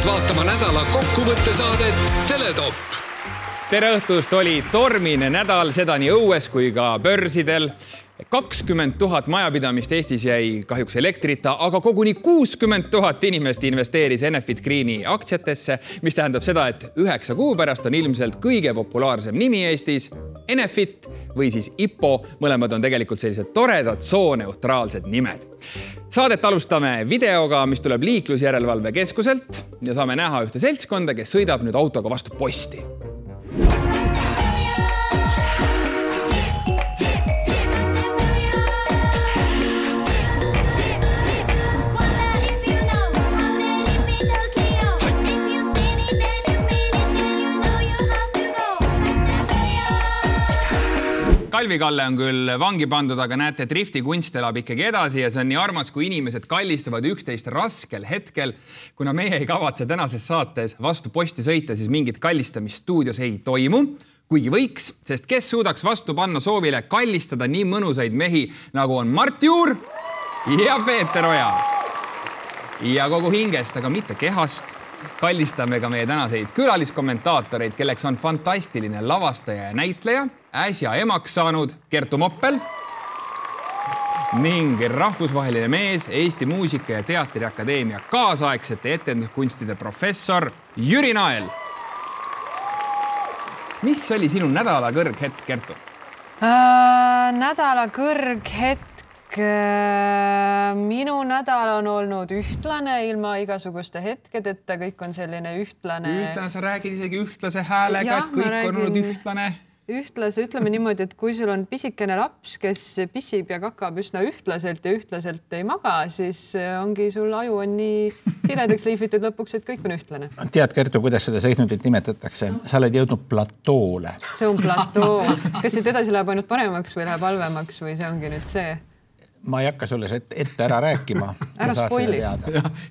palutud vaatama nädala kokkuvõttesaadet Teletopp. tere õhtust, oli tormine nädal, seda nii õues kui ka börsidel kakskümmend tuhat majapidamist Eestis jäi kahjuks elektrita, aga koguni kuuskümmend tuhat inimest investeeris Enefit Greeni aktsiatesse, mis tähendab seda, et üheksa kuu pärast on ilmselt kõige populaarsem nimi Eestis Enefit või siis IPO. mõlemad on tegelikult sellised toredad sooneutraalsed nimed saadet alustame videoga, mis tuleb liiklusjärelevalve keskuselt ja saame näha ühte seltskonda, kes sõidab nüüd autoga vastu posti Kalvi Kalle on küll vangi pandud, aga näete, driftikunst elab ikkagi edasi ja see on nii armas, kui inimesed kallistavad üksteist raskel hetkel. kuna meie ei kavatse tänases saates vastu posti sõita, siis mingit kallistamist stuudios ei toimu kuigi võiks, sest kes suudaks vastu panna soovile kallistada nii mõnusaid mehi, nagu on Mart Juur ja Peeter Oja. ja kogu hingest, aga mitte kehast kallistame ka meie tänaseid külaliskommentaatoreid, kelleks on fantastiline lavastaja ja näitleja, äsja emaks saanud Kertu Moppel ning rahvusvaheline mees, Eesti Muusika- ja Teatriakadeemia kaasaegsete etenduskunstide professor Jüri Nael. mis oli sinu nädala kõrghetk, Kertu äh,? nädala kõrghetk minu nädal on olnud ühtlane ilma igasuguste hetkedeta, kõik on selline ühtlane. ühtlane, sa räägid isegi ühtlase häälega, et kõik räägin... on olnud ühtlane ühtlase, ütleme niimoodi, et kui sul on pisikene laps, kes pissib ja kakab üsna ühtlaselt ja ühtlaselt ei maga, siis ongi sul aju on nii siledaks lihvitud lõpuks, et kõik on ühtlane. tead, Kertu, kuidas seda seisundit nimetatakse? sa oled jõudnud platoole. see on platoo. kas siit edasi läheb ainult paremaks või läheb halvemaks või see ongi nüüd see? Ma ei hakka sulle ette ära rääkima. ära spoili. jah,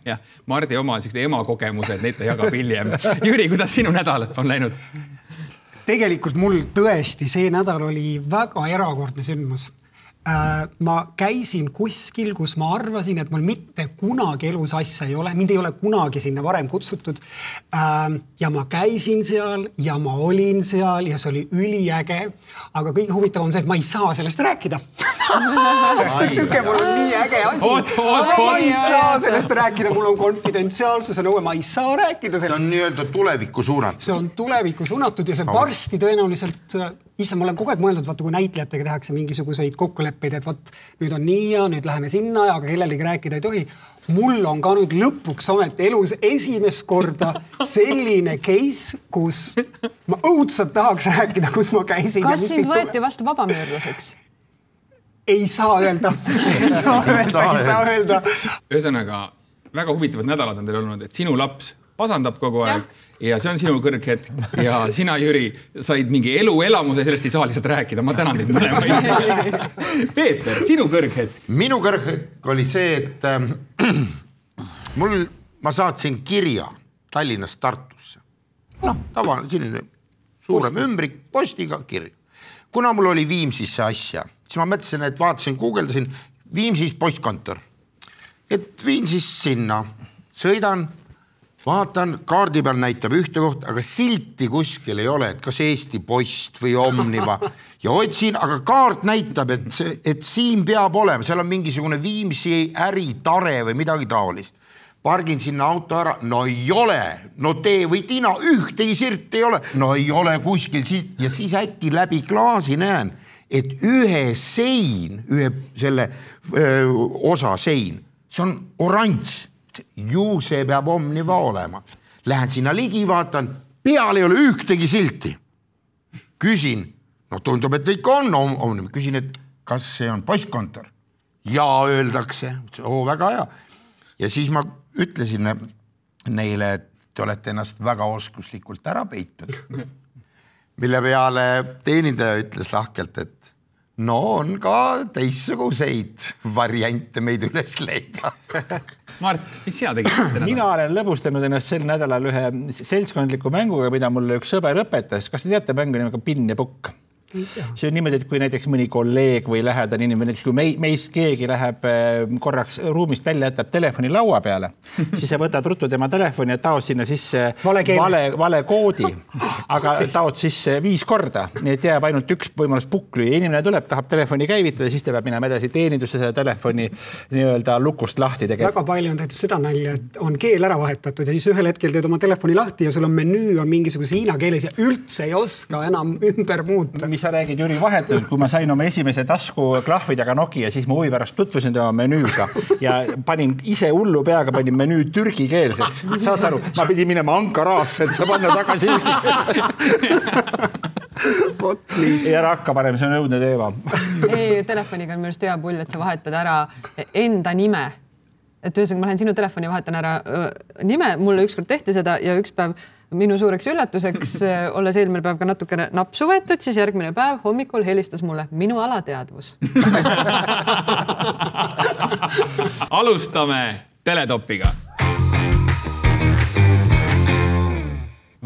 jah, Mardi oma siuksed ema kogemused, neid ta jagab hiljem. Jüri, kuidas sinu nädal on läinud? tegelikult mul tõesti see nädal oli väga erakordne sündmus ma käisin kuskil, kus ma arvasin, et mul mitte kunagi elus asja ei ole, mind ei ole kunagi sinna varem kutsutud. Ähm, ja ma käisin seal ja ma olin seal ja see oli üliäge. aga kõige huvitavam on see, et ma ei saa sellest rääkida see on siuke, mul on nii äge asi. ma ei saa sellest rääkida, mul on konfidentsiaalsuse nõue, ma ei saa rääkida sellest. see on nii-öelda tulevikku suunatud. see on tulevikku suunatud ja see varsti tõenäoliselt ise ma olen kogu aeg mõelnud, vaata kui näitlejatega tehakse mingisuguseid kokkuleppeid, et vot nüüd on nii ja nüüd läheme sinna, aga kellelegi rääkida ei tohi. mul on ka nüüd lõpuks ometi elus esimest korda selline case, kus ma õudselt tahaks rääkida, kus ma käisin. kas sind võeti vastu vabamüürlaseks? ei saa öelda ei saa öelda, ei saa öelda. ühesõnaga väga huvitavad nädalad on teil olnud, et sinu laps pasandab kogu aeg ja ja see on sinu kõrghetk ja sina, Jüri, said mingi eluelamuse, sellest ei saa lihtsalt rääkida, ma tänan teid mõlemaid. Peeter, sinu kõrghetk? minu kõrghetk oli see, et äh, mul, ma saatsin kirja Tallinnast Tartusse. noh, tavaline selline suurem Posti. ümbrik, postiga kirja. kuna mul oli Viimsisse asja, siis ma mõtlesin, et vaatasin, guugeldasin Viimsis postkontor, et viin siis sinna, sõidan vaatan kaardi peal näitab ühte kohta, aga silti kuskil ei ole, et kas Eesti Post või Omniva. Ja otsin, aga kaart näitab, et see, et siin peab olema, seal on mingisugune Viimsi äritare või midagi taolist. pargin sinna auto ära, no ei ole, no tee või tina, ühtegi sirti ei ole, no ei ole kuskil silt. Ja siis äkki läbi klaasi näen, et ühe sein, ühe selle öö, osa sein, see on oranž ju see peab Omniva olema. Lähen sinna ligi, vaatan, peal ei ole ühtegi silti. küsin, no tundub, et ikka on Omniva, küsin, et kas see on postkontor? ja öeldakse, oo väga hea. ja siis ma ütlesin neile, et te olete ennast väga oskuslikult ära peitnud. mille peale teenindaja ütles lahkelt, et no on ka teistsuguseid variante meid üles leida Mart, mis sina tegid? mina olen lõbustanud ennast sel nädalal ühe seltskondliku mänguga, mida mulle üks sõber õpetas. kas te teate mängu nimega Pinn ja Pukk? See on niimoodi, et kui näiteks mõni kolleeg või lähedane inimene, näiteks kui mei, meist keegi läheb äh, korraks ruumist välja, jätab telefoni laua peale, siis sa võtad ruttu tema telefoni ja taod sinna sisse Vale vale, vale koodi, aga taod sisse viis korda, nii et jääb ainult üks võimalus pukli ja inimene tuleb, tahab telefoni käivitada, siis ta peab minema edasi teenindusse seda telefoni nii-öelda lukust lahti tegema. väga palju on tehtud seda nalja, et on keel ära vahetatud ja siis ühel hetkel teed oma telefoni lahti ja sul on menüü on mingisuguses hiina keeles ja üldse ei oska enam ümber muuta. Mis sa räägid, Jüri, vahetult, kui ma sain oma esimese taskuklahvidega Nokia, siis ma huvi pärast tutvusin tema menüüga ja panin ise hullu peaga, panin menüü türgikeelseks. saad sa aru, ma pidin minema Ankarasse, et sa panna tagasi eesti vot nii. ei ära hakka parem, see on õudne teema. ei, telefoniga on minu arust hea pull, et sa vahetad ära enda nime. et ühesõnaga, ma lähen sinu telefoni, vahetan ära öö, nime, mulle ükskord tehti seda ja üks päev minu suureks üllatuseks, olles eelmine päev ka natukene napsu võetud, siis järgmine päev hommikul helistas mulle minu alateadvus. alustame teletopiga.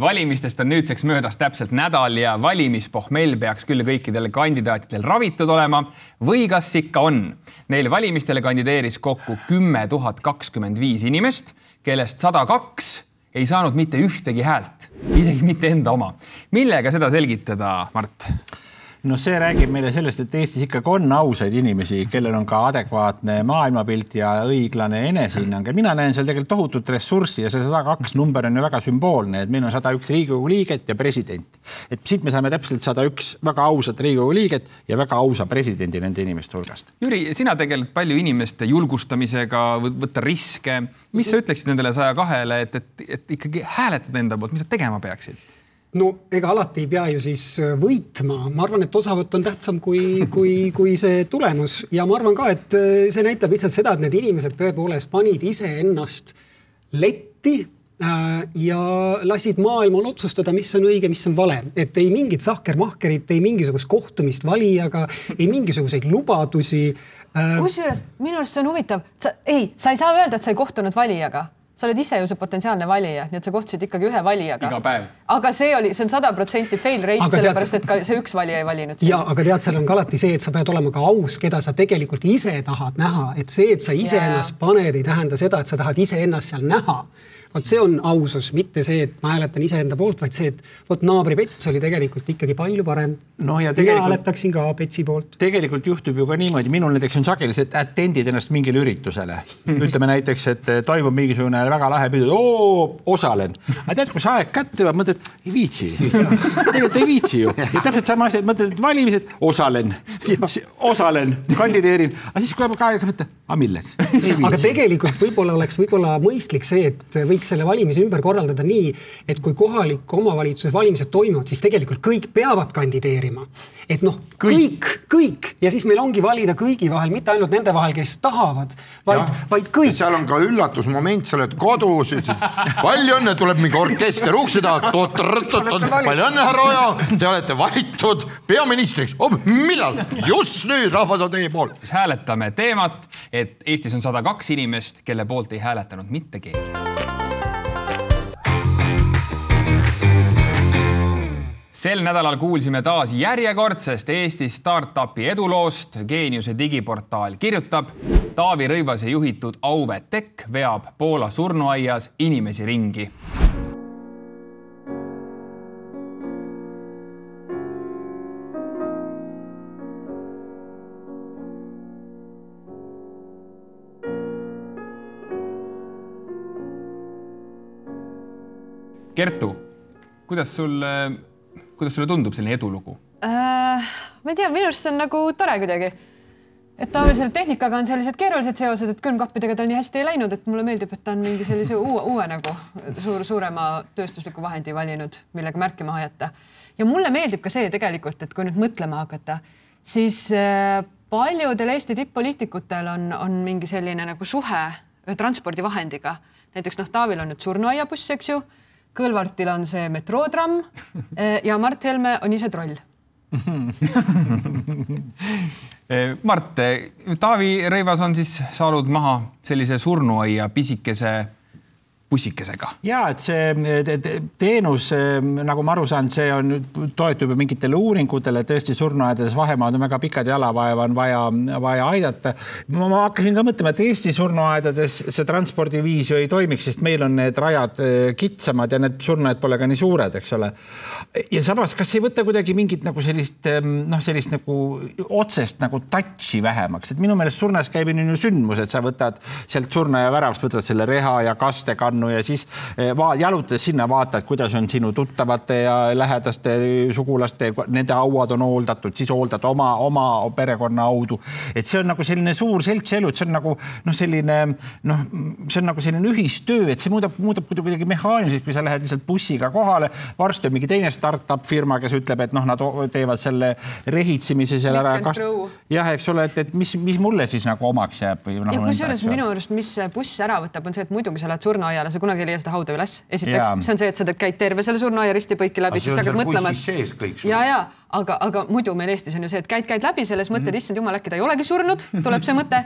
valimistest on nüüdseks möödas täpselt nädal ja valimispohmell peaks küll kõikidel kandidaatidel ravitud olema või kas ikka on? Neil valimistele kandideeris kokku kümme tuhat kakskümmend viis inimest, kellest sada kaks ei saanud mitte ühtegi häält, isegi mitte enda oma. millega seda selgitada, Mart? No see räägib meile sellest, et Eestis ikkagi on ausaid inimesi, kellel on ka adekvaatne maailmapilt ja õiglane enesehinnang ja mina näen seal tegelikult tohutut ressurssi ja see sada kaks number on ju väga sümboolne, et meil on sada üks Riigikogu liiget ja president. et siit me saame täpselt sada üks väga ausat Riigikogu liiget ja väga ausa presidendi nende inimeste hulgast. Jüri, sina tegeled palju inimeste julgustamisega, võtta riske. mis sa ütleksid nendele saja kahele, et, et, et ikkagi hääletada enda poolt, mis nad tegema peaksid? No ega alati ei pea ju siis äh, võitma, ma arvan, et osavõtt on tähtsam kui, kui, kui see tulemus. Ja ma arvan ka, et äh, see näitab lihtsalt seda, et need inimesed tõepoolest panid iseennast letti äh, ja lasid maailmal otsustada, mis on õige, mis on vale, et ei mingit sahkermahkerit, ei mingisugust kohtumist valijaga, ei mingisuguseid lubadusi. kusjuures minu arust see on huvitav, sa ei, sa ei saa öelda, et sa ei kohtunud valijaga sa oled ise ju see potentsiaalne valija, nii et sa kohtusid ikkagi ühe valijaga. iga päev. aga see oli, see on sada protsenti fail rate, sellepärast et ka see üks valija ei valinud sind. ja, aga tead, seal on ka alati see, et sa pead olema ka aus, keda sa tegelikult ise tahad näha, et see, et sa iseennast paned, ei tähenda seda, et sa tahad iseennast seal näha vot see on ausus, mitte see, et ma hääletan iseenda poolt, vaid see, et vot naabri Pets oli tegelikult ikkagi palju parem no. ja tegelikult. mina hääletaksin ka Petsi poolt. tegelikult juhtub ju ka niimoodi, minul näiteks on sageli see, et attendid ennast mingile üritusele. ütleme näiteks, et toimub mingisugune väga lahe pidu, osalen. aga tead, kui see aeg kätte jõuab, mõtled, ei viitsi. tegelikult ei viitsi ju. ja täpselt sama asi, et mõtled, et valimised, osalen, osalen, kandideerin, aga siis kui aeg, mõtled, aga milleks? aga tegelikult võib-olla oleks võib-olla mõistlik see, et võiks võiks selle valimise ümber korraldada nii, et kui kohaliku omavalitsuse valimised toimuvad, siis tegelikult kõik peavad kandideerima. et noh, kõik, kõik ja siis meil ongi valida kõigi vahel, mitte ainult nende vahel, kes tahavad, vaid, vaid kõik. seal on ka üllatusmoment, sa oled kodus, palju õnne, tuleb mingi orkester ukse taha. palju õnne, härra Oja, te olete valitud peaministriks oh,. millal? just nüüd, rahvas on teie poolt. hääletame teemat, et Eestis on sada kaks inimest, kelle poolt ei hääletanud mitte keegi sel nädalal kuulsime taas järjekordsest Eesti startup'i eduloost. geeniuse digiportaal kirjutab, Taavi Rõivase juhitud Auvet Tech veab Poola surnuaias inimesi ringi. Kertu, kuidas sul kuidas sulle tundub selline edulugu äh,? ma ei tea, minu arust see on nagu tore kuidagi. et Taavil selle tehnikaga on sellised keerulised seosed, et külmkappidega tal nii hästi ei läinud, et mulle meeldib, et ta on mingi sellise uue, uue nagu suur, suurema tööstusliku vahendi valinud, millega märkima ajata. ja mulle meeldib ka see tegelikult, et kui nüüd mõtlema hakata, siis äh, paljudel Eesti tipp-poliitikutel on, on mingi selline nagu suhe transpordivahendiga. näiteks noh, Taavil on nüüd surnuaiabuss, eks ju Kõlvartil on see metrootramm eh, ja Mart Helme on ise troll. Eh, Mart, Taavi Rõivas on siis saanud maha sellise surnuaia pisikese bussikesega. ja et see te- te- teenus, nagu ma aru saan, see on, toetub ju mingitele uuringutele, tõesti surnuaedades vahemaad on väga pikad, jalavaeva on vaja, vaja aidata. ma hakkasin ka mõtlema, et Eesti surnuaedades see transpordiviis ju ei toimiks, sest meil on need rajad eh, kitsamad ja need surnuaed pole ka nii suured, eks ole. ja samas, kas ei võta kuidagi mingit nagu sellist noh, sellist nagu otsest nagu touch'i vähemaks, et minu meelest surnuaias on ju sündmus, et sa võtad sealt surnuaia väravast, võtad selle reha ja kastekannu ja siis eh, jalutades sinna vaatad, kuidas on sinu tuttavate ja lähedaste sugulaste, nende hauad on hooldatud, siis hooldad oma, oma perekonna haudu. et see on nagu selline suur seltselu, et see on nagu noh, selline noh, see on nagu selline ühistöö, et see muudab, muudab kuidagi mehaaniliseks, kui sa lähed lihtsalt bussiga kohale. varsti on mingi teine startup firma, kes ütleb, et noh, nad teevad selle rehitsemise seal ära. Jah, eks ole, et, et mis, mis mulle siis nagu omaks jääb või noh. ja kusjuures minu arust, mis buss ära võtab, on see, et muidu, kui sa lähed surnuaiale, sa kunagi ei leia seda hauda üles. esiteks Jaa. see on see, et sa teed, käid terve selle surnuaia risti-põiki läbi, siis on hakkad mõtlema, sul. ja, ja aga, aga muidu meil Eestis on ju see, et käid, käid läbi selles mõtted mm, issand jumal, äkki ta ei olegi surnud, tuleb see mõte.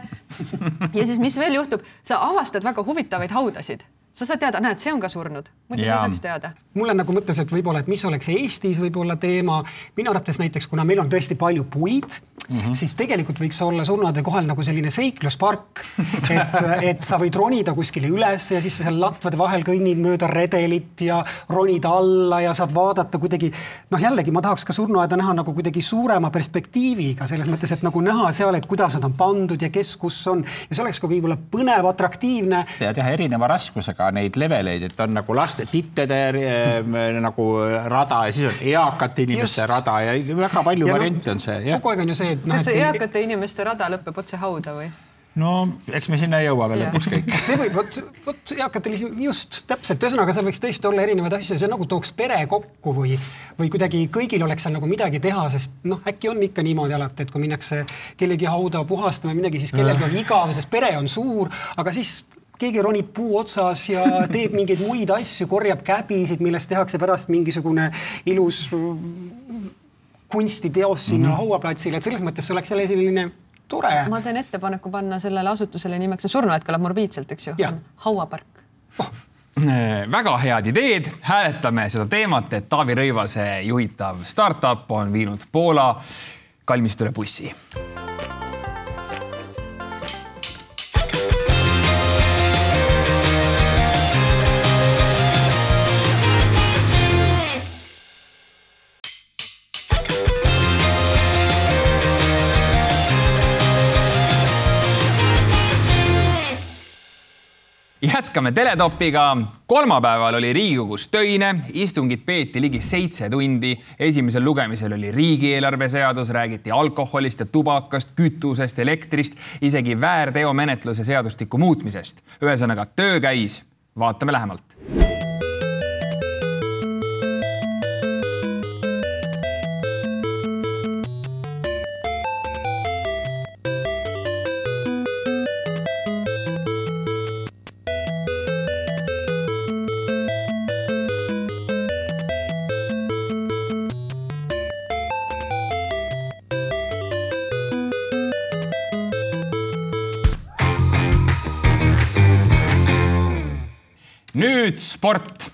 ja siis, mis veel juhtub, sa avastad väga huvitavaid haudasid, sa saad teada, näed, see on ka surnud, muidu sa ei saaks teada. mulle nagu mõtles, et võib-olla, et mis oleks Eestis võib-olla teema. minu arvates näiteks, kuna meil on tõesti palju puid mm, -hmm. siis tegelikult võiks olla surnuaedade kohal nagu selline seikluspark. et, et sa võid ronida kuskile üles ja siis sa seal latvade vahel kõnnid mööda redelit ja ronid alla ja saad vaadata kuidagi. noh, jällegi ma tahaks ka surnuaeda näha nagu kuidagi suurema perspektiiviga selles mõttes, et nagu näha seal, et kuidas nad on pandud ja kes kus on ja see oleks ka võib-olla põnev, atraktiivne ja teha erineva raskusega neid leveleid, et on nagu laste tittede äh, nagu rada ja siis on eakate inimeste Just. rada ja väga palju Ja variante on see, kogu aeg on ju see, et noh, kas see et eakate inimeste rada lõpeb otse hauda või? no eks me sinna jõuame lõpuks kõik. see võib, vot, vot eakatel just täpselt, ühesõnaga seal võiks tõesti olla erinevaid asju, see nagu tooks pere kokku või, või kuidagi kõigil oleks seal nagu midagi teha, sest noh, äkki on ikka niimoodi alati, et kui minnakse kellegi hauda puhastama või midagi, siis kellelgi on igav, sest pere on suur, aga siis keegi ronib puu otsas ja teeb mingeid muid asju, korjab käbisid, millest tehakse pärast mingisugune ilus kunstiteos sinna mm -hmm. hauaplatsile, et selles mõttes see oleks jälle selline tore. ma teen ettepaneku panna sellele asutusele nimeks, see surnuaed kõlab morbiidselt, eks ju hauapark väga head ideed, hääletame seda teemat, et Taavi Rõivase juhitav startup on viinud Poola kalmistule bussi. Jätkame Teletopiga. kolmapäeval oli Riigikogus töine, istungit peeti ligi seitse tundi. esimesel lugemisel oli riigieelarve seadus, räägiti alkoholist ja tubakast, kütusest, elektrist, isegi väärteomenetluse seadustiku muutmisest. ühesõnaga, töö käis. vaatame lähemalt. Nüüd sport.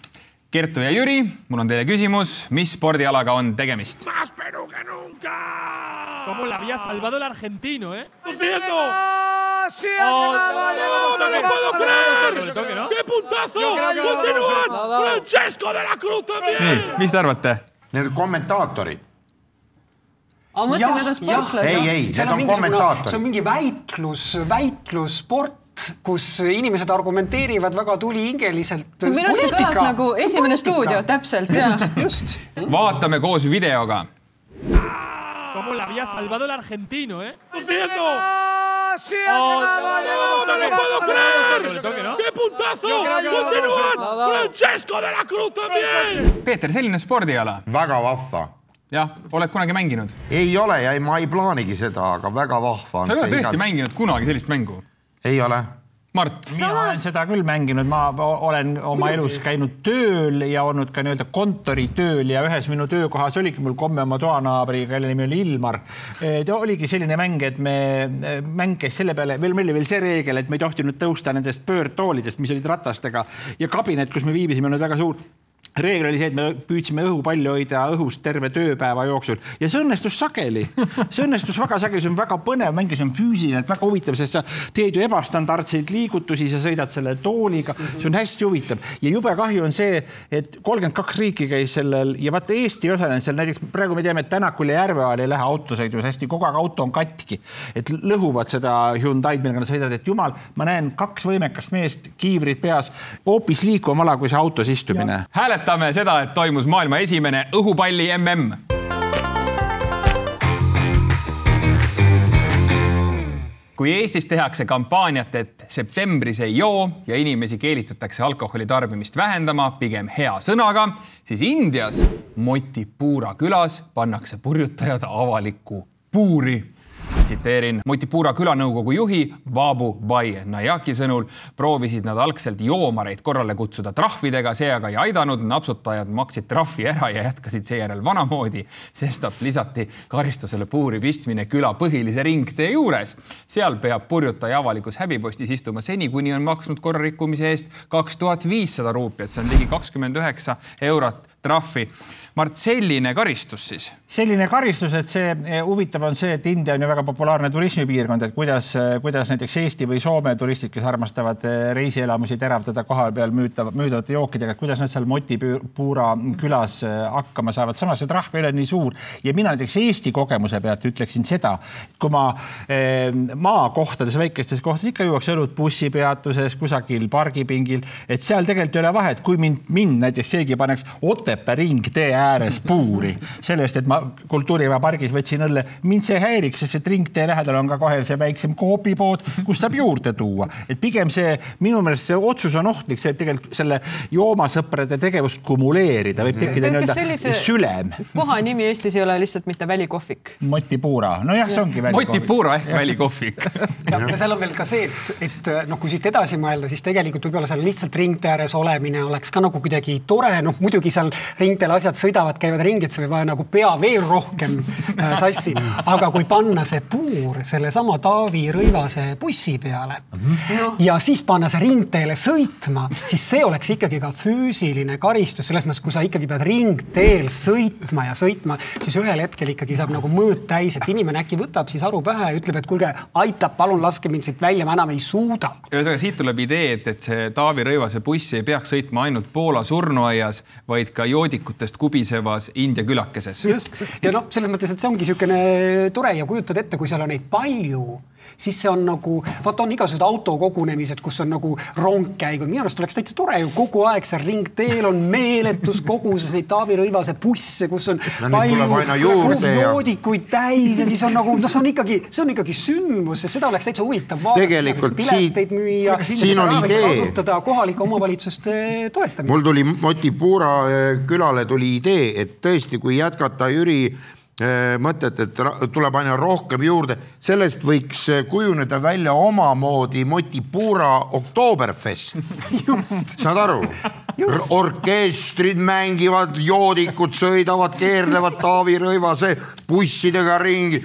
Kertu ja Jüri, mul on teile küsimus, mis spordialaga on tegemist? ¿Cómo la había salvado el argentino, eh? ¡Sí, ¡No me lo puedo creer! ¿no? ¡Qué puntazo! ¡Continúan! ¡Francesco de la Cruz también! mis te arvate? Need kommentaatorid. ma mõtlesin, need on sportlased. ei, ei, need on mingisugune- see on kommentaatorid. mingi väitlus, väitlussport, kus inimesed argumenteerivad väga tulihingeliselt. minu arust see kõlas nagu esimene stuudio, täpselt ja. just. vaatame koos videoga ¿Cómo la había salvado el argentino, eh? haciendo? ¡No ¡No me lo puedo creer! Toque, ¿no? ¡Qué puntazo! ¡Continúan! ¡Francesco de la Cruz también! Peeter, selline spordiala, väga vahva. jah, oled kunagi mänginud? ei ole ja ei, ma ei plaanigi seda, aga väga vahva on sa ei ole tõesti. mänginud kunagi sellist mängu? Ei ole. Mart, mina olen seda küll mänginud, ma olen oma elus käinud tööl ja olnud ka nii-öelda kontoritööl ja ühes minu töökohas oligi mul komme oma toanaabriga, kelle nimi oli Ilmar. ta oligi selline mäng, et me, mäng käis selle peale, veel meil oli veel see reegel, et me ei tohtinud tõusta nendest pöördtoolidest, mis olid ratastega ja kabinet, kus me viibisime, oli väga suur reegel oli see, et me püüdsime õhupalli hoida õhus terve tööpäeva jooksul. Ja see õnnestus sageli. see õnnestus väga sageli, see on väga põnev mäng ja see on füüsiliselt väga huvitav, sest sa teed ju ebastandardseid liigutusi, sa sõidad selle tooliga, see on hästi huvitav. Ja jube kahju on see, et kolmkümmend kaks riiki käis sellel ja vaata Eesti ei osalenud seal, näiteks praegu me teame, et Tänakul ja Järveoal ei lähe autosõidus hästi, kogu aeg auto on katki, et lõhuvad seda Hyundai'd, millega nad sõidavad, et jumal, ma näen kaks võimekast meest, kiivrid peas, hoopis liikuvam ala kui see autos istumine hääletame seda, et toimus maailma esimene õhupalli mm. kui Eestis tehakse kampaaniat, et septembris ei joo ja inimesi keelitatakse alkoholi tarbimist vähendama pigem hea sõnaga, siis Indias Motipura külas pannakse purjutajad avalikku puuri tsiteerin Motipura külanõukogu juhi Babu Bai Najaki sõnul proovisid nad algselt joomareid korrale kutsuda trahvidega, see aga ei aidanud, napsutajad maksid trahvi ära ja jätkasid seejärel vanamoodi, sestap lisati karistusele puuri pistmine küla põhilise ringtee juures. seal peab purjutaja avalikus häbipostis istuma seni, kuni on maksnud korrarikkumise eest kaks tuhat viissada ruupiat, see on ligi kakskümmend üheksa eurot trahvi. Mart, selline karistus siis. Selline karistus, et see eh, huvitav on see, et India on ju väga populaarne turismipiirkond, et kuidas, kuidas näiteks Eesti või Soome turistid, kes armastavad eh, reisielamusi teravdada koha peal müütav, müüdavate jookidega, kuidas nad seal Motipuura külas eh, hakkama saavad, samas see trahv ei ole nii suur. Ja mina näiteks Eesti kogemuse pealt ütleksin seda, kui ma eh, maakohtades, väikestes kohtades ikka juuakse õlut bussipeatuses, kusagil pargipingil, et seal tegelikult ei ole vahet, kui mind, mind näiteks keegi paneks Otepää ringtee ääres puuri selle eest, et ma Kultuuripäeva pargis võtsin õlle, mind see häiriks, sest et ringtee lähedal on ka kohe see väiksem koopipood, kus saab juurde tuua, et pigem see minu meelest see otsus on ohtlik, see tegelikult selle joomasõprade tegevust kumuleerida, võib tekkida kas nii-öelda sülem. koha nimi Eestis ei ole lihtsalt mitte välikohvik. Motipuura, nojah, see ongi välja. Motipura ehk välikohvik. ja ja seal on veel ka see, et, et noh, kui siit edasi mõelda, siis tegelikult võib-olla seal lihtsalt ringtee ääres olemine oleks ka nagu kuidagi tore, noh muidugi seal ringteel asjad sõidavad, käivad ringi, et see võib ajada nagu pea veel rohkem äh, sassi. aga kui panna see puur sellesama Taavi Rõivase bussi peale no. ja siis panna see ringteele sõitma, siis see oleks ikkagi ka füüsiline karistus selles mõttes, kui sa ikkagi pead ringteel sõitma ja sõitma, siis ühel hetkel ikkagi saab nagu mõõt täis, et inimene äkki võtab siis aru pähe ja ütleb, et kuulge, aitab, palun laske mind siit välja, ma enam ei suuda. ühesõnaga siit tuleb idee, et, et see Taavi Rõivase buss ei peaks sõitma ainult Poola surnuaias, vaid ka joodikutest kubisevas India külakeses. just ja noh, selles mõttes, et see ongi niisugune tore ja kujutad ette, kui seal on neid palju siis see on nagu, vaata on igasugused autokogunemised, kus on nagu rongkäigud, minu arust oleks täitsa tore ju kogu aeg seal ringteel on meeletus koguses neid Taavi Rõivase busse, kus on No aina juurde ja- joodikuid täis ja siis on nagu, noh, see on ikkagi, see on ikkagi sündmus ja seda oleks täitsa huvitav vaadata. Tegelikult pileteid müüa, siin on idee. kasutada kohalike omavalitsuste toetamiseks. mul tuli Motipuura eh, külale tuli idee, et tõesti, kui jätkata Jüri mõtet, et tuleb aina rohkem juurde, sellest võiks eh, kujuneda välja omamoodi Motipuura Oktoberfest. just, saad aru? Orkestrid mängivad, joodikud sõidavad, keerlevad Taavi Rõivase bussidega ringi.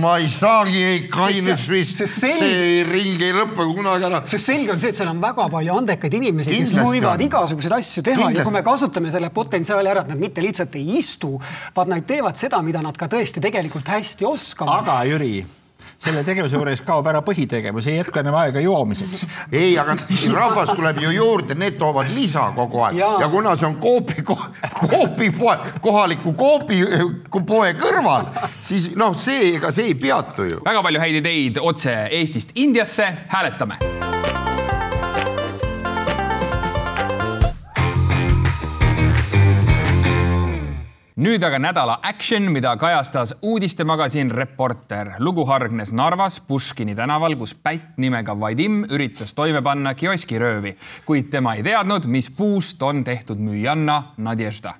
ma ei saagi kaineks vist, see selg- see ring ei lõpe kunagi ära. sest selge on see, et seal on väga palju andekaid inimesi, kes võivad igasuguseid asju teha Kindlasti. ja kui me kasutame selle potentsiaali ära, et nad mitte lihtsalt ei istu, vaid nad teevad seda, mida nad ka tõesti tegelikult hästi oskavad. aga Jüri, selle tegevuse juures kaob ära põhitegevus, ei jätku enam aega joomiseks. ei, aga rahvas tuleb ju juurde, need toovad lisa kogu aeg ja, ja kuna see on Coopi, Coopi poe, kohaliku Coopi poe kõrval, siis noh, see, ega see ei peatu ju. väga palju häid ideid otse Eestist Indiasse, hääletame. Nüüd aga nädala action, mida kajastas uudistemagasin Reporter. lugu hargnes Narvas Puškini tänaval, kus pätt nimega Vadim üritas toime panna kioskiröövi, kuid tema ei teadnud, mis puust on tehtud müüjanna Nadežda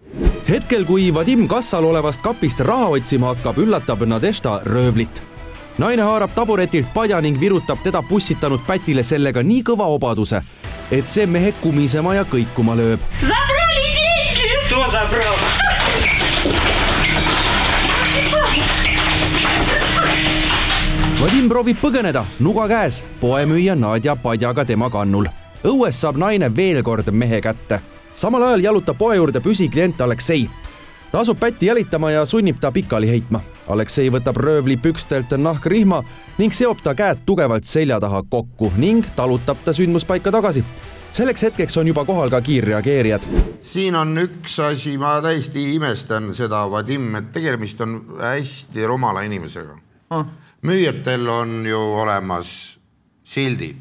hetkel, kui Vadim kassal olevast kapist raha otsima hakkab, üllatab Nadežda röövlit naine haarab taburetilt padja ning virutab teda pussitanud pätile sellega nii kõva obaduse, et see mehe kumisema ja kõikuma lööb. Vadim proovib põgeneda, nuga käes, poemüüja Nadja padjaga tema kannul. õues saab naine veel kord mehe kätte. samal ajal jalutab poe juurde püsiklient Aleksei. ta asub pätti jälitama ja sunnib ta pikali heitma. Aleksei võtab röövli pükstelt nahkrihma ning seob ta käed tugevalt selja taha kokku ning talutab ta sündmuspaika tagasi selleks hetkeks on juba kohal ka kiirreageerijad. siin on üks asi, ma täiesti imestan seda, Vadim, et tegemist on hästi rumala inimesega ah. Müüjatel on ju olemas sildid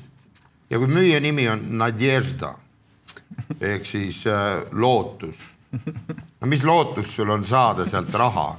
ja kui müüja nimi on Nadježda ehk siis äh, lootus. no mis lootus sul on saada sealt raha?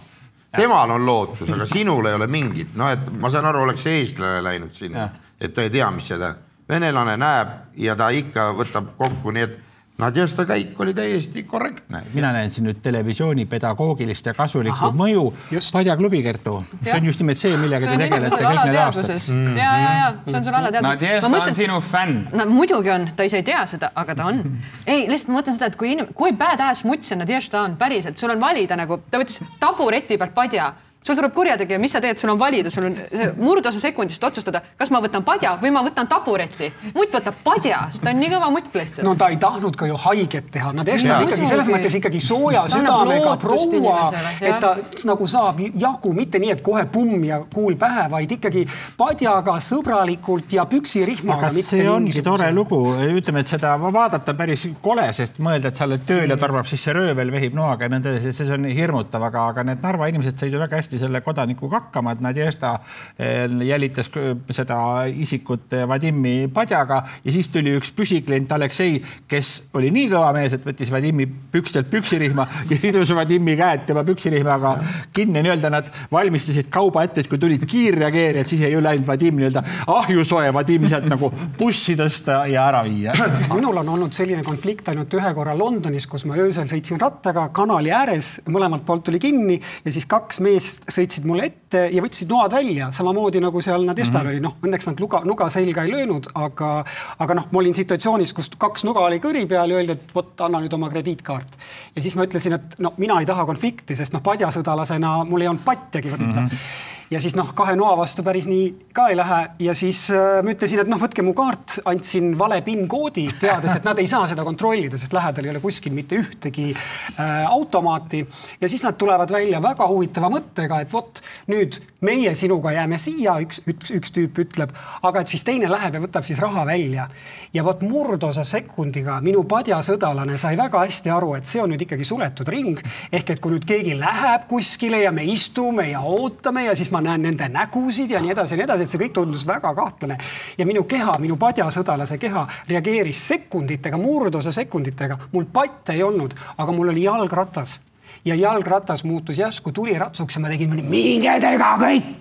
temal on lootus, aga sinul ei ole mingit, noh, et ma saan aru, oleks eestlane läinud sinna, et ta ei tea, mis see tähendab venelane näeb ja ta ikka võtab kokku, nii et Nadjasta käik oli täiesti korrektne. mina näen siin nüüd televisiooni pedagoogilist ja kasulikku Aha, mõju. Padjaklubi, Kertu, see on just nimelt see, millega te tegelete kõik need aastad. Mm. ja, ja, ja see on sul alateadvuses. Nadjesta mõtlen... on sinu fänn. no muidugi on, ta ise ei tea seda, aga ta on. ei, lihtsalt ma mõtlen seda, et kui inim-, kui badass mutt see Nadjesta on päriselt, sul on valida nagu, ta võttis tabureti pealt padja sul tuleb kurjategija, mis sa teed, sul on valida, sul on murdosa sekundist otsustada, kas ma võtan padja või ma võtan tabureti. mutt võtab padja, sest ta on nii kõva mutt lihtsalt. no ta ei tahtnud ka ju haiget teha, nad Esta on ikkagi selles mõttes ikkagi sooja südamega proua, et ta nagu saab jagu, mitte nii, et kohe pumm ja kuul pähe, vaid ikkagi padjaga sõbralikult ja püksirihmaga. aga see ongi tore lugu, ütleme, et seda vaadata päris kole, sest mõelda, et sa oled tööl ja tormab sisse röövel, vehib noaga ja nõnda edasi, see on hirmutav, aga, aga need Narva inimesed said ju väga hästi hästi selle kodanikuga hakkama, et Nadježda eh, jälitas seda isikut eh, Vadimi padjaga ja siis tuli üks püsiklient Aleksei, kes oli nii kõva mees, et võttis Vadimi pükstelt püksirihma ja sidus Vadimi käed tema püksirihmaga kinni. nii-öelda nad valmistasid kauba ette, et kui tulid kiirreageerijad, siis ei läinud Vadim nii-öelda ahjusoe Vadim sealt nagu bussi tõsta ja ära viia. minul on olnud selline konflikt ainult ühe korra Londonis, kus ma öösel sõitsin rattaga kanali ääres, mõlemalt poolt tuli kinni ja siis kaks meest sõitsid mulle ette ja võtsid noad välja, samamoodi nagu seal Nadestal mm -hmm. oli, noh, õnneks nad luga, nuga selga ei löönud, aga, aga noh, ma olin situatsioonis, kus kaks nuga oli kõri peal ja öeldi, et vot anna nüüd oma krediitkaart. ja siis ma ütlesin, et no mina ei taha konflikti, sest noh, padjasõdalasena mul ei olnud patjagi võtta mm. -hmm ja siis noh, kahe noa vastu päris nii ka ei lähe ja siis äh, ma ütlesin, et noh, võtke mu kaart, andsin vale PIN-koodi, teades, et nad ei saa seda kontrollida, sest lähedal ei ole kuskil mitte ühtegi äh, automaati. ja siis nad tulevad välja väga huvitava mõttega, et vot nüüd meie sinuga jääme siia, üks, üks, üks tüüp ütleb, aga et siis teine läheb ja võtab siis raha välja. ja vot murdosa sekundiga minu padjasõdalane sai väga hästi aru, et see on nüüd ikkagi suletud ring ehk et kui nüüd keegi läheb kuskile ja me istume ja ootame ja siis ma näen nende nägusid ja nii edasi ja nii edasi, et see kõik tundus väga kahtlane. ja minu keha, minu padjasõdalase keha reageeris sekunditega, murdosa sekunditega, mul patte ei olnud, aga mul oli jalgratas. Ja jalgratas muutus järsku tuliratsuks ja ma tegin minge tega kõik.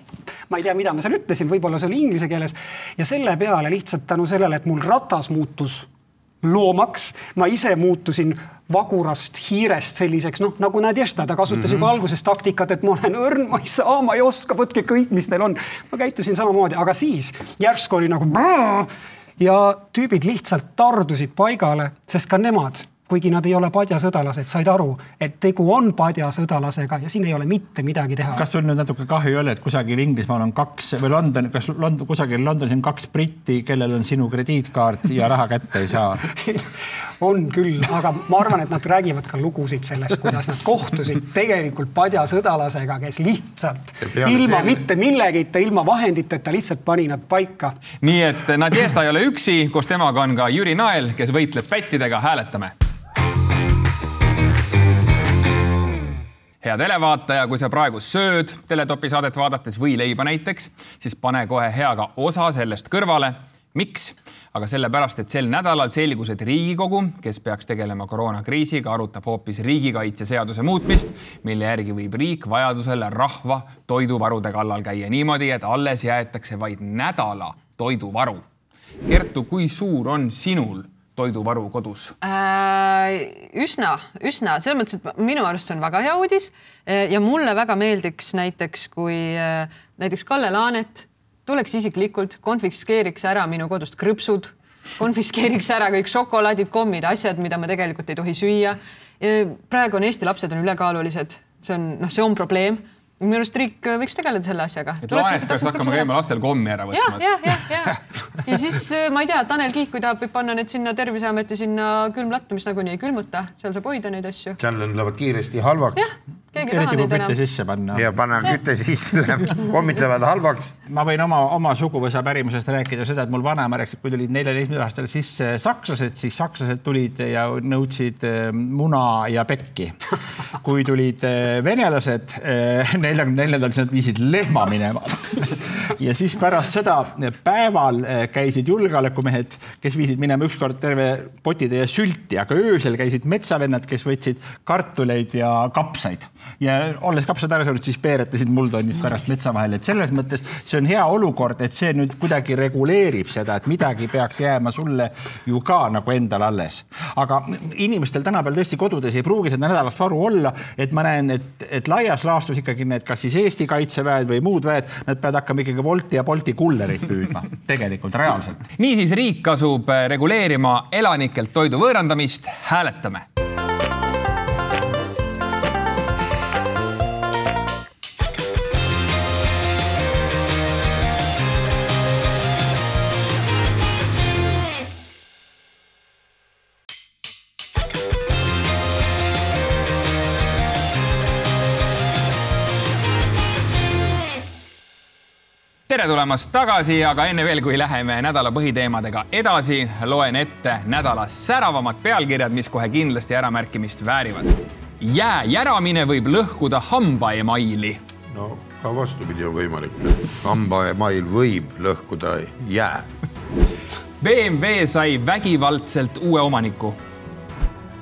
ma ei tea, mida ma seal ütlesin, võib-olla see oli inglise keeles. Ja selle peale lihtsalt tänu sellele, et mul ratas muutus loomaks, ma ise muutusin vagurast hiirest selliseks, noh nagu Nadježda, ta kasutas mm -hmm. juba alguses taktikat, et ma olen õrn, ma ei saa, ma ei oska, võtke kõik, mis teil on. ma käitusin samamoodi, aga siis järsku oli nagu ja tüübid lihtsalt tardusid paigale, sest ka nemad kuigi nad ei ole padjasõdalased, said aru, et tegu on padjasõdalasega ja siin ei ole mitte midagi teha. kas sul nüüd natuke kahju ei ole, et kusagil Inglismaal on kaks või London, kas London, kusagil Londonis on kaks britti, kellel on sinu krediitkaart ja raha kätte ei saa on küll, aga ma arvan, et nad räägivad ka lugusid sellest, kuidas nad kohtusid tegelikult padjasõdalasega, kes lihtsalt ilma see... mitte millegita, ilma vahenditeta lihtsalt pani nad paika. nii et Nadježda ei ole üksi, koos temaga on ka Jüri Nael, kes võitleb pättidega, hääletame hea televaataja, kui sa praegu sööd Teletopi saadet vaadates või leiba näiteks, siis pane kohe heaga osa sellest kõrvale. miks? aga sellepärast, et sel nädalal selgus, et Riigikogu, kes peaks tegelema koroonakriisiga, arutab hoopis riigikaitseseaduse muutmist, mille järgi võib riik vajadusel rahva toiduvarude kallal käia niimoodi, et alles jäetakse vaid nädala toiduvaru. Kertu, kui suur on sinul toiduvaru kodus äh,? üsna, üsna selles mõttes, et minu arust see on väga hea uudis ja mulle väga meeldiks näiteks, kui äh, näiteks Kalle Laanet tuleks isiklikult, konfiskeeriks ära minu kodust krõpsud, konfiskeeriks ära kõik šokolaadid, kommid, asjad, mida me tegelikult ei tohi süüa. praegu on Eesti lapsed on ülekaalulised, see on noh, see on probleem minu arust riik võiks tegeleda selle asjaga. et Laanet peaks hakkama käima lastel kommi ära võtmas. jah, jah, jah, jah. ja siis ma ei tea, Tanel Kiik, kui tahab, võib panna need sinna Terviseameti sinna külmlattu, mis nagunii ei külmuta, seal saab hoida neid asju. seal lähevad kiiresti halvaks. Keegi ei taha neid enam. sisse panna. ja panna küte sisse, kommid lähevad halvaks. ma võin oma, oma suguvõsa pärimusest rääkida seda, et mul vanaema rääkis, kui tulid neljateistkümnendal aastal sisse sakslased, siis sakslased tulid ja nõudsid muna ja pekki. kui tulid venelased neljakümne neljandal, siis nad viisid lehma minema. ja siis pärast seda päeval käisid julgeolekumehed, kes viisid minema ükskord terve potitäie sülti, aga öösel käisid metsavennad, kes võtsid kartuleid ja kapsaid ja olles kapsad ära söönud, siis peeretasid muldonnist pärast metsa vahele, et selles mõttes see on hea olukord, et see nüüd kuidagi reguleerib seda, et midagi peaks jääma sulle ju ka nagu endale alles. aga inimestel tänapäeval tõesti kodudes ei pruugi seda nädalast varu olla, et ma näen, et, et laias laastus ikkagi need, kas siis Eesti kaitseväed või muud väed, nad peavad hakkama ikkagi Wolti ja Bolti kullerit püüdma, tegelikult reaalselt. niisiis riik asub reguleerima elanikelt toidu võõrandamist, hääletame tere tulemast tagasi, aga enne veel, kui läheme nädala põhiteemadega edasi, loen ette nädala säravamad pealkirjad, mis kohe kindlasti äramärkimist väärivad. jää järamine võib lõhkuda hambaemaili. no ka vastupidi on võimalik. hambaemail võib lõhkuda jää. BMW sai vägivaldselt uue omaniku.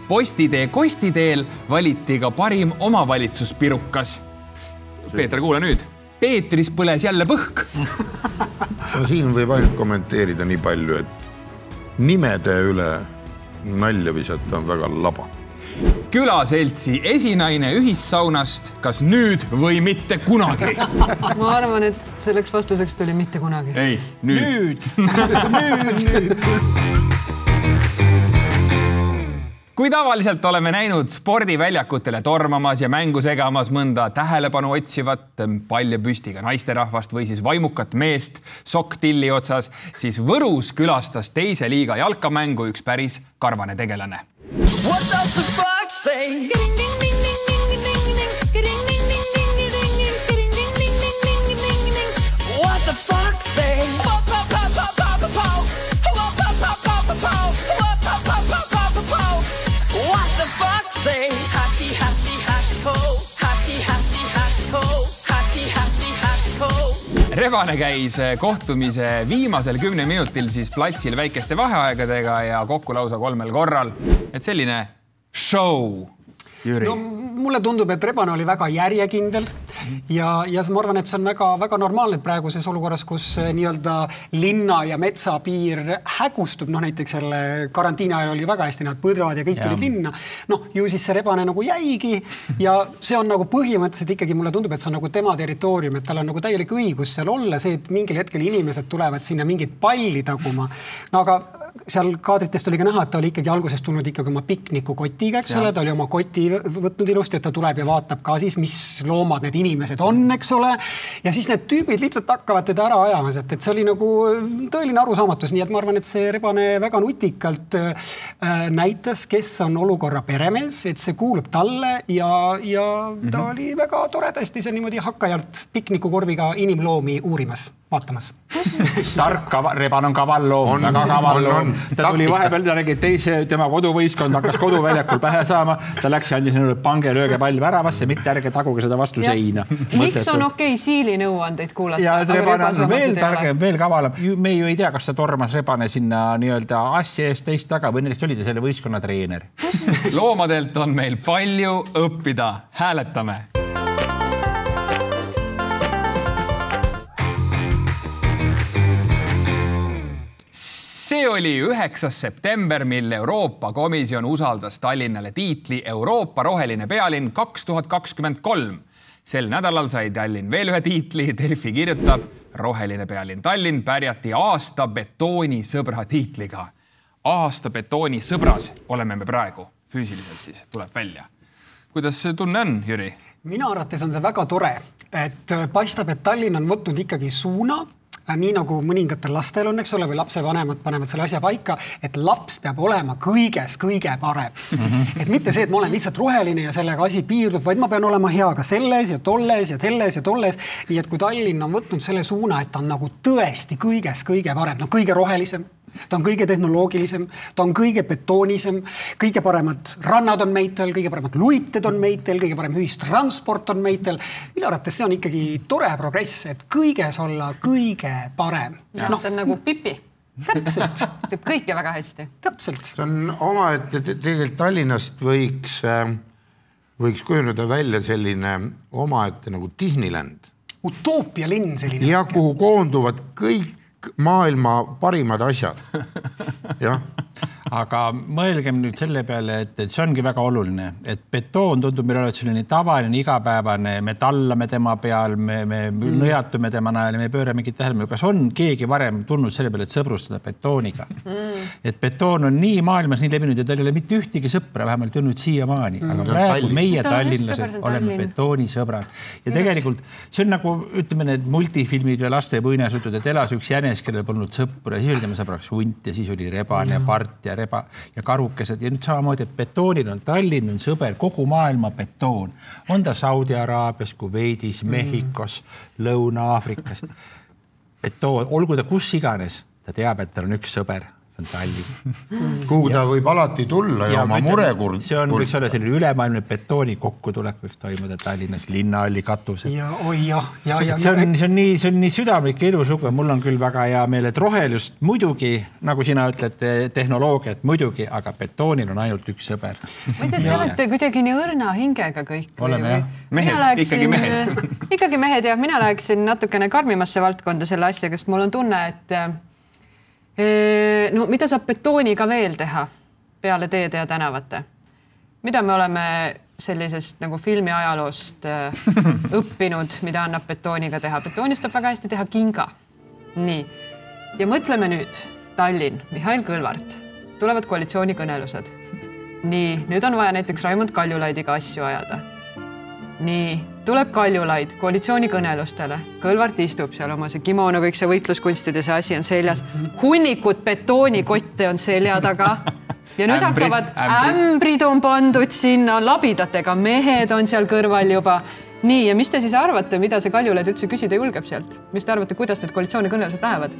Postitee Kostiteel valiti ka parim omavalitsuspirukas. Peeter, kuula nüüd Peetris põles jälle põhk no siin võib ainult kommenteerida nii palju, et nimede üle nalja visata on väga laba. külaseltsi esinaine ühissaunast, kas nüüd või mitte kunagi? ma arvan, et selleks vastuseks tuli mitte kunagi. ei, nüüd. nüüd, nüüd, nüüd kui tavaliselt oleme näinud spordiväljakutele tormamas ja mängu segamas mõnda tähelepanu otsivat palja püstiga naisterahvast või siis vaimukat meest sokktilli otsas, siis Võrus külastas teise liiga jalkamängu üks päris karvane tegelane. What does the fuck say? Rebane käis kohtumise viimasel kümnel minutil siis platsil väikeste vaheaegadega ja kokku lausa kolmel korral. et selline show, Jüri no,. mulle tundub, et Rebane oli väga järjekindel ja, ja ma arvan, et see on väga-väga normaalne praeguses olukorras, kus eh, nii-öelda linna ja metsa piir hägustub, noh näiteks selle karantiini ajal oli väga hästi, nad põdrad ja kõik ja. tulid linna. noh, ju siis see Rebane nagu jäigi ja see on nagu põhimõtteliselt ikkagi mulle tundub, et see on nagu tema territoorium, et tal on nagu täielik õigus seal olla, see, et mingil hetkel inimesed tulevad sinna mingit palli taguma. no aga seal kaadritest oli ka näha, et ta oli ikkagi algusest tulnud ikkagi oma piknikukotiga, eks ole, ta oli oma koti võtnud ilusti, et ta tuleb ja vaatab ka siis, mis loomad need inimesed on, eks ole. ja siis need tüübid lihtsalt hakkavad teda ära ajamas, et, et see oli nagu tõeline arusaamatus, nii et ma arvan, et see Rebane väga nutikalt äh, näitas, kes on olukorra peremees, et see kuulub talle ja, ja ta mm -hmm. oli väga toredasti seal niimoodi hakkajalt piknikukorviga inimloomi uurimas vaatamas tark Reban on kaval loom, väga kaval loom. ta tuli vahepeal, ta nägi, et teise tema koduvõistkond hakkas koduväljakul pähe saama. ta läks ja andis neile pange, lööge pall väravasse, mitte ärge taguge seda vastu ja. seina. miks on okei okay Siili nõuandeid kuulata? ja Reban on veel targem, veel kavalam. me ju ei tea, kas ta tormas Rebane sinna nii-öelda asja eest teist taga või näiteks oli ta selle võistkonna treener loomadelt on meil palju õppida, hääletame see oli üheksas september, mil Euroopa Komisjon usaldas Tallinnale tiitli Euroopa roheline pealinn kaks tuhat kakskümmend kolm. sel nädalal sai Tallinn veel ühe tiitli, Delfi kirjutab, roheline pealinn Tallinn pärjati aasta betoonisõbra tiitliga. aasta betoonisõbras oleme me praegu, füüsiliselt siis tuleb välja. kuidas see tunne on, Jüri? minu arvates on see väga tore, et paistab, et Tallinn on võtnud ikkagi suuna nii nagu mõningatel lastel on, eks ole, või lapsevanemad panevad selle asja paika, et laps peab olema kõiges kõige parem mm. -hmm. et mitte see, et ma olen lihtsalt roheline ja sellega asi piirdub, vaid ma pean olema hea ka selles ja tolles ja selles ja tolles. nii et kui Tallinn on võtnud selle suuna, et ta on nagu tõesti kõiges kõige parem, no kõige rohelisem ta on kõige tehnoloogilisem, ta on kõige betoonisem, kõige paremad rannad on meitel, kõige paremad luited on meitel, kõige parem ühistransport on meitel. minu arvates see on ikkagi tore progress, et kõiges olla kõige parem. noh, ta on nagu Pipi täpselt teeb kõike väga hästi. täpselt. see on omaette, tegelikult Tallinnast võiks, võiks kujuneda välja selline omaette nagu Disneyland. utoopia linn selline. ja kuhu koonduvad kõik maailma parimad asjad. jah aga mõelgem nüüd selle peale, et, et see ongi väga oluline, et betoon tundub meile olevat selline tavaline igapäevane, me tallame tema peal, me, me mm. nõjatume tema najal ja me ei pööra mingit tähelepanu. kas on keegi varem tulnud selle peale, et sõbrustada betooniga mm.? et betoon on nii maailmas nii levinud ja tal ei ole mitte ühtegi sõpra, vähemalt olnud siiamaani mm., aga praegu Tallinn. meie tallinlased oleme betoonisõbrad. ja tegelikult see on nagu ütleme, need multifilmid või laste muinasjutud, et elas üks jänes, kellel polnud sõpra, siis oli tema sõbraks hunt ja siis oli rebane ja part ja reba ja karukesed ja nüüd samamoodi, et betoonil on Tallinn on sõber, kogu maailma betoon. on ta Saudi Araabias, Kuveidis, Mehhikos mm., Lõuna-Aafrikas. betoon, olgu ta kus iganes, ta teab, et tal on üks sõber on Tallinn. kuhu ta võib alati tulla ja, ja oma murekuld. see on, võiks olla selline ülemaailmne betooni kokkutulek võiks toimuda Tallinnas linnahalli katusel. ja oi jah, ja, ja, ja. see on, see on nii, see on nii südamlik ja ilus lugu ja mul on küll väga hea meel, et rohelust muidugi, nagu sina ütled, tehnoloogiat muidugi, aga betoonil on ainult üks sõber. ma ei tea, te olete kuidagi nii õrna hingega kõik. oleme jah. mehed, ikkagi mehed ikkagi mehed jah, mina läheksin natukene karmimasse valdkonda selle asjaga, sest mul on tunne, et no mida saab betooniga veel teha peale teede ja tänavate? mida me oleme sellisest nagu filmiajaloost õppinud, mida annab betooniga teha? betoonist saab väga hästi teha kinga. nii, ja mõtleme nüüd, Tallinn, Mihhail Kõlvart, tulevad koalitsioonikõnelused. nii, nüüd on vaja näiteks Raimond Kaljulaidiga asju ajada. nii tuleb Kaljulaid koalitsioonikõnelustele, Kõlvart istub seal oma see kimono, kõik see võitluskunstide, see asi on seljas, hunnikud betoonikotte on selja taga. Ja nüüd ämbrid, hakkavad, ämbrid on pandud sinna, labidatega mehed on seal kõrval juba. nii, ja mis te siis arvate, mida see Kaljulaid üldse küsida julgeb sealt, mis te arvate, kuidas need koalitsioonikõnelused lähevad?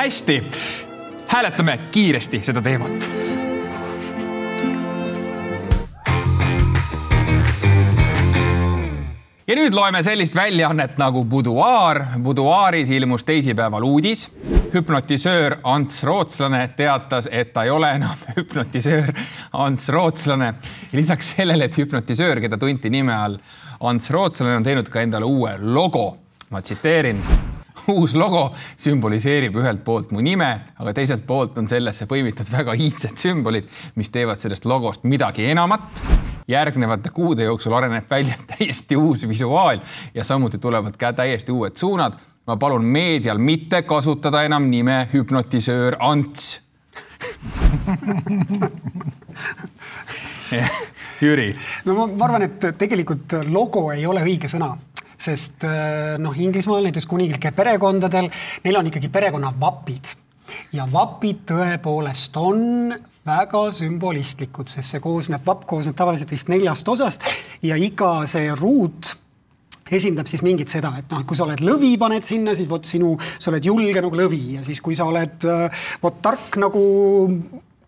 hästi, hääletame kiiresti seda teemat ja nüüd loeme sellist väljaannet nagu Buduaar. Buduaaris ilmus teisipäeval uudis. hüpnotisöör Ants Rootslane teatas, et ta ei ole enam hüpnotisöör Ants Rootslane. lisaks sellele, et hüpnotisöör, keda tunti nime all Ants Rootslane, on teinud ka endale uue logo. ma tsiteerin uus logo sümboliseerib ühelt poolt mu nime, aga teiselt poolt on sellesse põimitud väga iidsed sümbolid, mis teevad sellest logost midagi enamat. Järgnevate kuude jooksul areneb välja täiesti uus visuaal ja samuti tulevad ka täiesti uued suunad. ma palun meedial mitte kasutada enam nime hüpnotisöör Ants Jüri. no ma, arvan, et tegelikult logo ei ole õige sõna sest äh, noh, Inglismaal näiteks kuninglike perekondadel, neil on ikkagi perekonnavapid ja vapid tõepoolest on väga sümbolistlikud, sest see koosneb, vapp koosneb tavaliselt vist neljast osast ja iga see ruut esindab siis mingit seda, et noh, kui sa oled lõvi, paned sinna, siis vot sinu, sa oled julge nagu lõvi ja siis, kui sa oled äh, vot tark nagu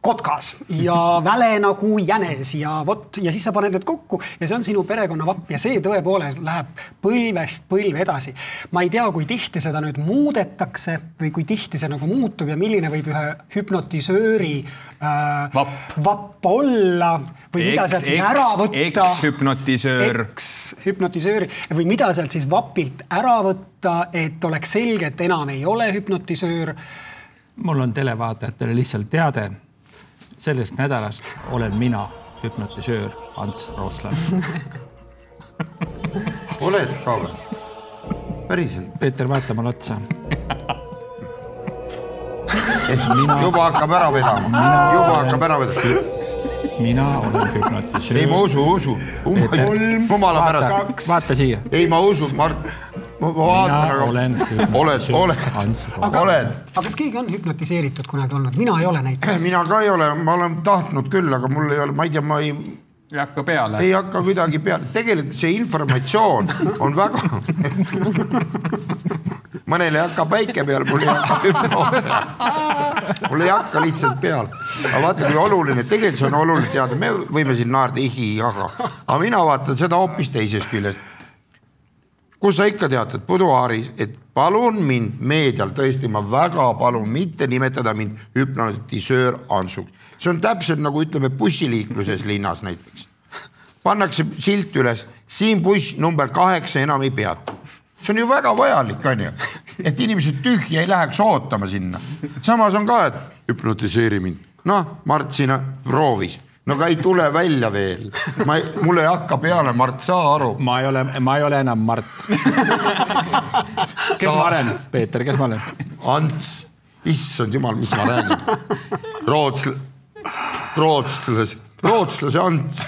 kotkas ja väle nagu jänes ja vot ja siis sa paned need kokku ja see on sinu perekonnavapp ja see tõepoolest läheb põlvest põlve edasi. ma ei tea, kui tihti seda nüüd muudetakse või kui tihti see nagu muutub ja milline võib ühe hüpnotisööri äh, vapp, vapp olla või mida sealt siis ära võtta. ekshüpnotisöör. ekshüpnotisööri või mida sealt siis vapilt ära võtta, et oleks selge, et enam ei ole hüpnotisöör mul on televaatajatele lihtsalt teade. Sellest nädalast olen mina hüpnotisöör Ants Rootslane. oled ka või? päriselt? Peeter, vaata mulle otsa. juba hakkab ära vedama, juba hakkab ära vedama. mina olen hüpnotisöör. ei, ma usun, usun. jumala pärast. vaata siia. ei, ma usun, Mart. Ma vaatan, aga. olen oled, oled, oled. aga kas keegi on hüpnotiseeritud kunagi olnud? mina ei ole näiteks. mina ka ei ole, ma olen tahtnud küll, aga mul ei ole, ma ei tea, ma ei ei hakka peale. ei hakka kuidagi peale, tegelikult see informatsioon on väga mõnel ei hakka päike peal, mul ei hakka hüpnoos peal. mul ei hakka lihtsalt peal. aga vaata, kui oluline, tegelikult see on oluline teada, me võime siin naerda ihi, aga, aga mina vaatan seda hoopis teisest küljest. Kus sa ikka teatad, Buduaaris, et palun mind meedial tõesti, ma väga palun mitte nimetada mind hüpnotisöör Ansuks. see on täpselt nagu ütleme bussiliikluses linnas näiteks. pannakse silt üles, siin buss number kaheksa enam ei peatu see on ju väga vajalik, onju, et inimesed tühja ei läheks ootama sinna. samas on ka, et hüpnotiseeri mind. noh, Mart siin proovis, no aga ei tule välja veel. ma ei, mul ei hakka peale, Mart, saa aru. ma ei ole, ma ei ole enam Mart. kes sa... ma olen, Peeter, kes ma olen? Ants, issand jumal, mis ma räägin. Roots, rootslas rootslase Ants.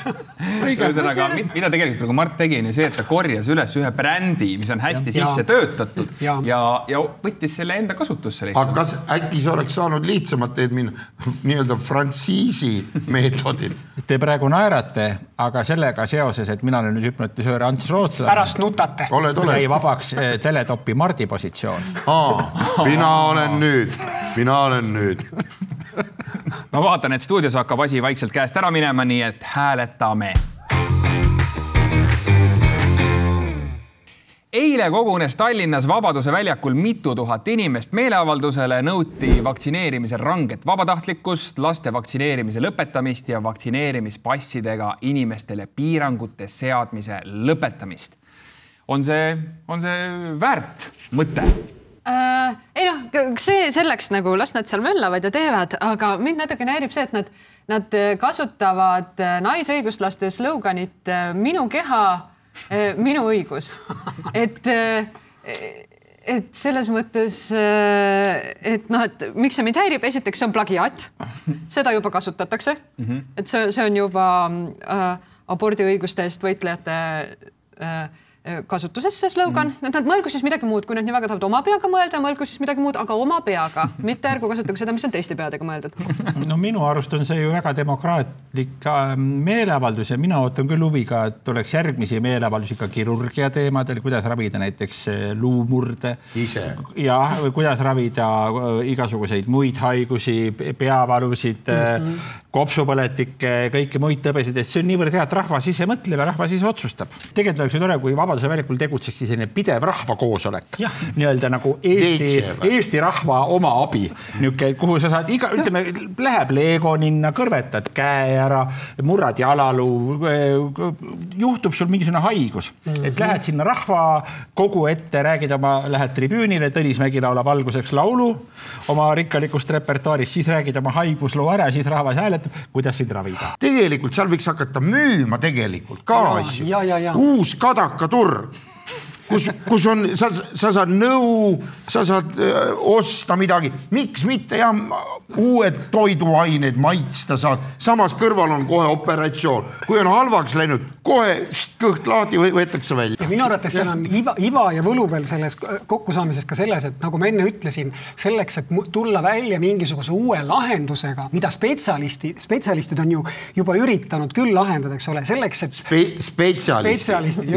ühesõnaga, mida tegelikult praegu Mart tegi, on ju see, et ta korjas üles ühe brändi, mis on hästi ja. sisse töötatud ja, ja, ja võttis selle enda kasutusse. aga kas äkki sa oleks saanud lihtsamat teed minna nii-öelda frantsiisi meetodil? Te praegu naerate, aga sellega seoses, et mina olen nüüd hüpnotisöör Ants Rootslane. pärast nutate. jäi vabaks eh, teletopi Mardi positsioon. mina olen nüüd, mina olen nüüd ma vaatan, et stuudios hakkab asi vaikselt käest ära minema, nii et hääletame. eile kogunes Tallinnas Vabaduse väljakul mitu tuhat inimest meeleavaldusele, nõuti vaktsineerimise ranget vabatahtlikkust, laste vaktsineerimise lõpetamist ja vaktsineerimispassidega inimestele piirangute seadmise lõpetamist. on see, on see väärt mõte? Äh,? ei noh, see selleks nagu las nad seal möllavad ja teevad, aga mind natukene häirib see, et nad, nad kasutavad äh, naisõiguslaste sloganit äh, minu keha, äh, minu õigus, et et selles mõttes, et noh, et miks see mind häirib, esiteks see on plagiaat, seda juba kasutatakse mm, -hmm. et see, see on juba äh, abordiõiguste eest võitlejate äh, kasutuses see slogan mm., et nad mõelgu siis midagi muud, kui nad nii väga tahavad oma peaga mõelda, mõelgu siis midagi muud, aga oma peaga, mitte ärgu kasutage seda, mis on teiste peadega mõeldud. no minu arust on see ju väga demokraatlik äh, meeleavaldus ja mina ootan küll huviga, et tuleks järgmisi meeleavaldusi ka kirurgia teemadel, kuidas ravida näiteks äh, luumurde. ise. jah, või kuidas ravida äh, igasuguseid muid haigusi, peavalusid mm, -hmm. Kopsupõletikke, kõiki muid tõbesid, et see on niivõrd hea, et rahvas ise mõtleb ja rahvas ise otsustab. tegelikult oleks ju tore, kui vaba Vabaduse väljakul tegutsekski selline pidev rahvakoosolek, nii-öelda nagu Eesti, Eesti rahva oma abi, niisugune, kuhu sa saad iga, ütleme, läheb Lego ninna, kõrvetad käe ära, murrad jalaluu, juhtub sul mingisugune haigus. Mm, -hmm. et lähed sinna rahvakogu ette, räägid oma, lähed tribüünile, Tõnis Mägi laulab alguseks laulu oma rikkalikust repertuaarist, siis räägid oma haigusloo ära, siis rahvas hääletab, kuidas sind ravida. tegelikult seal võiks hakata müüma tegelikult ka asju. uus kadakaturg turg, kus, kus on, sa, sa saad nõu, sa saad öö, osta midagi, miks mitte jah, uued toiduained maitsta saad, samas kõrval on kohe operatsioon, kui on halvaks läinud, kohe kõht lahti võetakse välja. ja minu arvates seal on iva, iva ja võlu veel selles kokkusaamises ka selles, et nagu ma enne ütlesin, selleks, et tulla välja mingisuguse uue lahendusega, mida spetsialisti, spetsialistid on ju juba üritanud küll lahendada, eks ole, selleks, et Spe. spetsialistid, spetsialistid,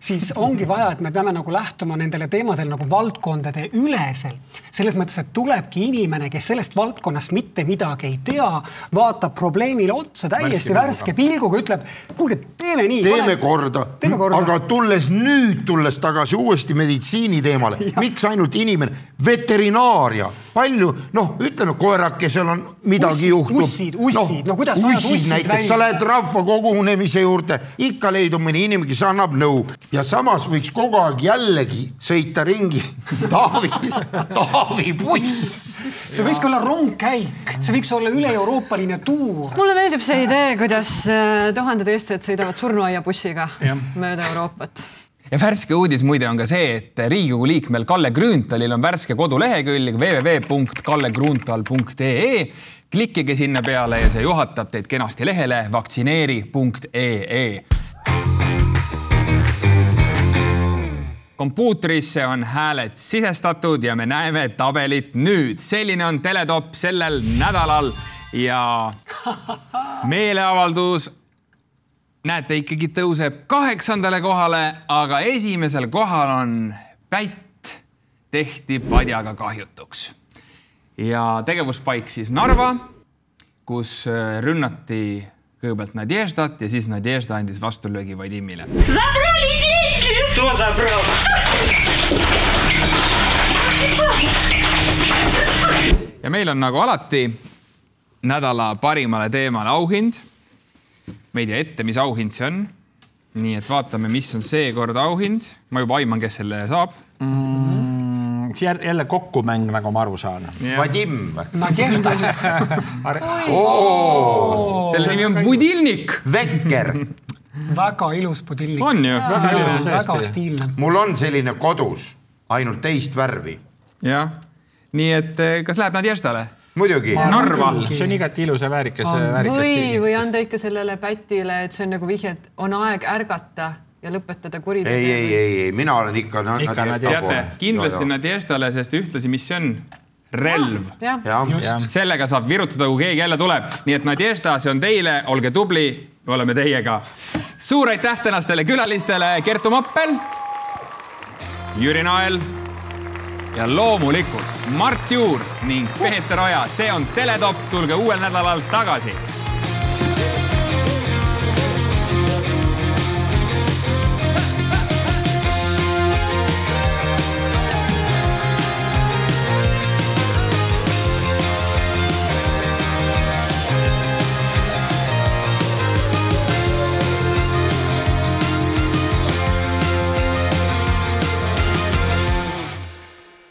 siis ongi vaja, et me peame nagu lähtuma nendele teemadele nagu valdkondade üleselt. selles mõttes, et tulebki inimene, kes sellest valdkonnast mitte midagi ei tea, vaatab probleemile otsa täiesti värske pilguga, ütleb, kuulge, teeme nii. teeme korda, aga tulles nüüd, tulles tagasi uuesti meditsiini teemale, miks ainult inimene? Veterinaaria, palju noh, ütleme koerakesel on midagi Ussid, juhtub. ussid, ussid, no kuidas ajad ussid ussid näiteks, sa lähed rahvakogunemise juurde, ikka leidub mõni inimene, kes annab nõu ja samas võiks kogu aeg jällegi sõita ringi Taavi, Taavi buss. see võiks ka olla rongkäik, see võiks olla üle-euroopaline tuur. mulle meeldib see idee, kuidas äh, tuhanded eestlased sõidavad surnuaiabussiga mööda Euroopat. ja värske uudis muide on ka see, et Riigikogu liikmel Kalle Grünthalil on värske kodulehekülg www.kallegrunthal.ee. klikkige sinna peale ja see juhatab teid kenasti lehele vaktsineeri.ee kompuutrisse on hääled sisestatud ja me näeme tabelit nüüd. selline on Teletopp sellel nädalal ja meeleavaldus näete ikkagi tõuseb kaheksandale kohale, aga esimesel kohal on Pätt tehti padjaga kahjutuks. ja tegevuspaik siis Narva, kus äh, rünnati kõigepealt Nadježdat ja siis Nadježda andis vastulöögi Vadimile. Кто забрал? ja meil on nagu alati nädala parimale teemale auhind. me ei tea ette, mis auhind see on. nii et vaatame, mis on seekord auhind. ma juba aiman, kes selle saab mm,. jälle kokkumäng, nagu ma aru saan. Vadim . Nadežda . selle nimi on Budilnik . Vekker . väga ilus pudillik. on ju? väga stiilne. mul on selline kodus, ainult teist värvi. jah, nii et eh, kas läheb Nadježdale? muidugi. Narva. see on igati ilus ja väärikas, või, või anda ikka sellele Pätile, et see on nagu vihje, et on aeg ärgata ja lõpetada kuritegu. ei, ei, ei, ei, mina olen ikka. Ikka teate, kindlasti Nadježdale, sest ühtlasi, mis see on? relv. jah, jah, sellega saab virutada, kui keegi jälle tuleb, nii et Nadježda, see on teile, olge tubli, oleme teiega. suur aitäh tänastele külalistele, Kertu Mappel, Jüri Nael ja loomulikult Mart Juur ning Peeter Oja, see on Teletopp, tulge uuel nädalal tagasi